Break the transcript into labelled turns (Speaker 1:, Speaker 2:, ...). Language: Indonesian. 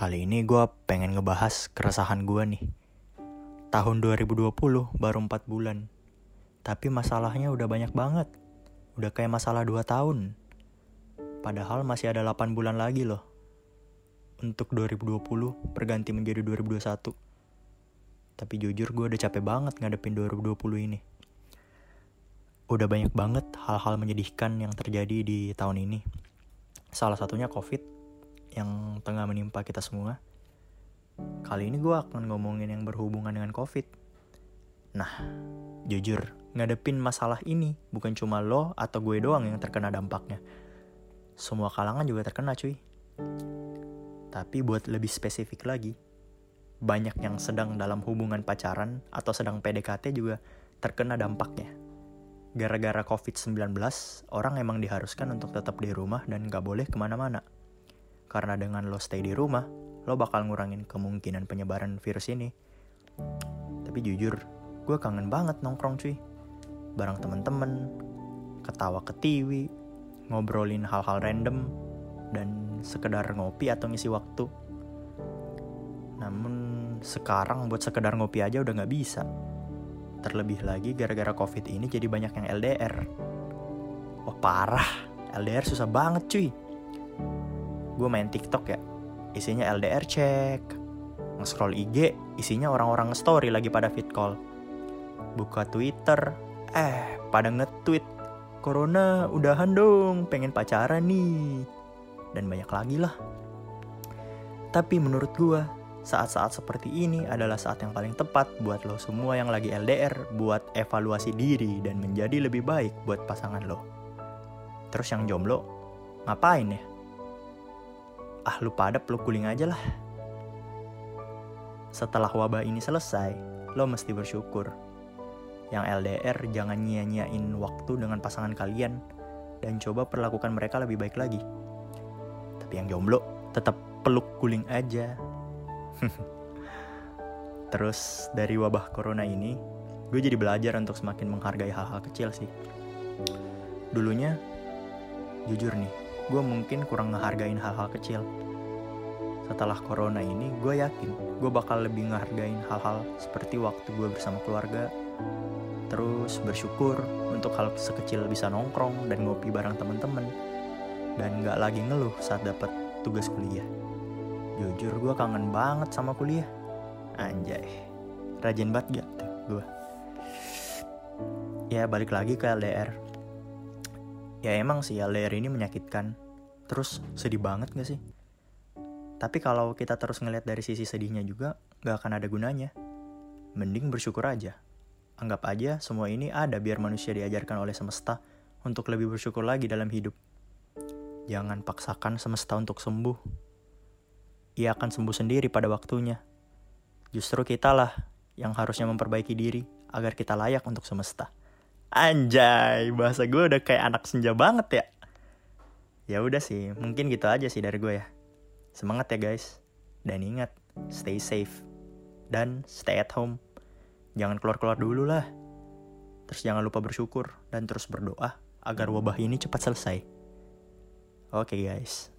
Speaker 1: Kali ini gue pengen ngebahas keresahan gue nih. Tahun 2020 baru 4 bulan. Tapi masalahnya udah banyak banget. Udah kayak masalah 2 tahun. Padahal masih ada 8 bulan lagi loh. Untuk 2020 berganti menjadi 2021. Tapi jujur gue udah capek banget ngadepin 2020 ini. Udah banyak banget hal-hal menyedihkan yang terjadi di tahun ini. Salah satunya COVID yang tengah menimpa kita semua. Kali ini gue akan ngomongin yang berhubungan dengan COVID. Nah, jujur, ngadepin masalah ini bukan cuma lo atau gue doang yang terkena dampaknya. Semua kalangan juga terkena cuy. Tapi buat lebih spesifik lagi, banyak yang sedang dalam hubungan pacaran atau sedang PDKT juga terkena dampaknya. Gara-gara COVID-19, orang emang diharuskan untuk tetap di rumah dan gak boleh ke mana-mana. Karena dengan lo stay di rumah, lo bakal ngurangin kemungkinan penyebaran virus ini. Tapi jujur, gue kangen banget nongkrong cuy. Bareng temen-temen, ketawa ke TV, ngobrolin hal-hal random, dan sekedar ngopi atau ngisi waktu. Namun sekarang buat sekedar ngopi aja udah gak bisa. Terlebih lagi gara-gara covid ini jadi banyak yang LDR. Wah parah, LDR susah banget cuy gue main TikTok ya isinya LDR cek nge-scroll IG isinya orang-orang nge-story lagi pada fit call buka Twitter eh pada nge-tweet Corona udahan dong pengen pacaran nih dan banyak lagi lah tapi menurut gue saat-saat seperti ini adalah saat yang paling tepat buat lo semua yang lagi LDR buat evaluasi diri dan menjadi lebih baik buat pasangan lo. Terus yang jomblo, ngapain ya? Ah lu pada peluk guling aja lah. Setelah wabah ini selesai, lo mesti bersyukur. Yang LDR jangan nyia-nyiain waktu dengan pasangan kalian dan coba perlakukan mereka lebih baik lagi. Tapi yang jomblo tetap peluk guling aja. Terus dari wabah corona ini, gue jadi belajar untuk semakin menghargai hal-hal kecil sih. Dulunya, jujur nih, gue mungkin kurang ngehargain hal-hal kecil. Setelah corona ini, gue yakin gue bakal lebih ngehargain hal-hal seperti waktu gue bersama keluarga, terus bersyukur untuk hal sekecil bisa nongkrong dan ngopi bareng temen-temen, dan gak lagi ngeluh saat dapat tugas kuliah. Jujur gue kangen banget sama kuliah. Anjay, rajin banget gak tuh gue. Ya balik lagi ke LDR ya emang sih LDR ini menyakitkan. Terus sedih banget gak sih? Tapi kalau kita terus ngeliat dari sisi sedihnya juga, gak akan ada gunanya. Mending bersyukur aja. Anggap aja semua ini ada biar manusia diajarkan oleh semesta untuk lebih bersyukur lagi dalam hidup. Jangan paksakan semesta untuk sembuh. Ia akan sembuh sendiri pada waktunya. Justru kitalah yang harusnya memperbaiki diri agar kita layak untuk semesta. Anjay, bahasa gue udah kayak anak senja banget ya. Ya udah sih, mungkin gitu aja sih dari gue ya. Semangat ya guys. Dan ingat, stay safe. Dan stay at home. Jangan keluar-keluar dulu lah. Terus jangan lupa bersyukur dan terus berdoa agar wabah ini cepat selesai. Oke okay, guys.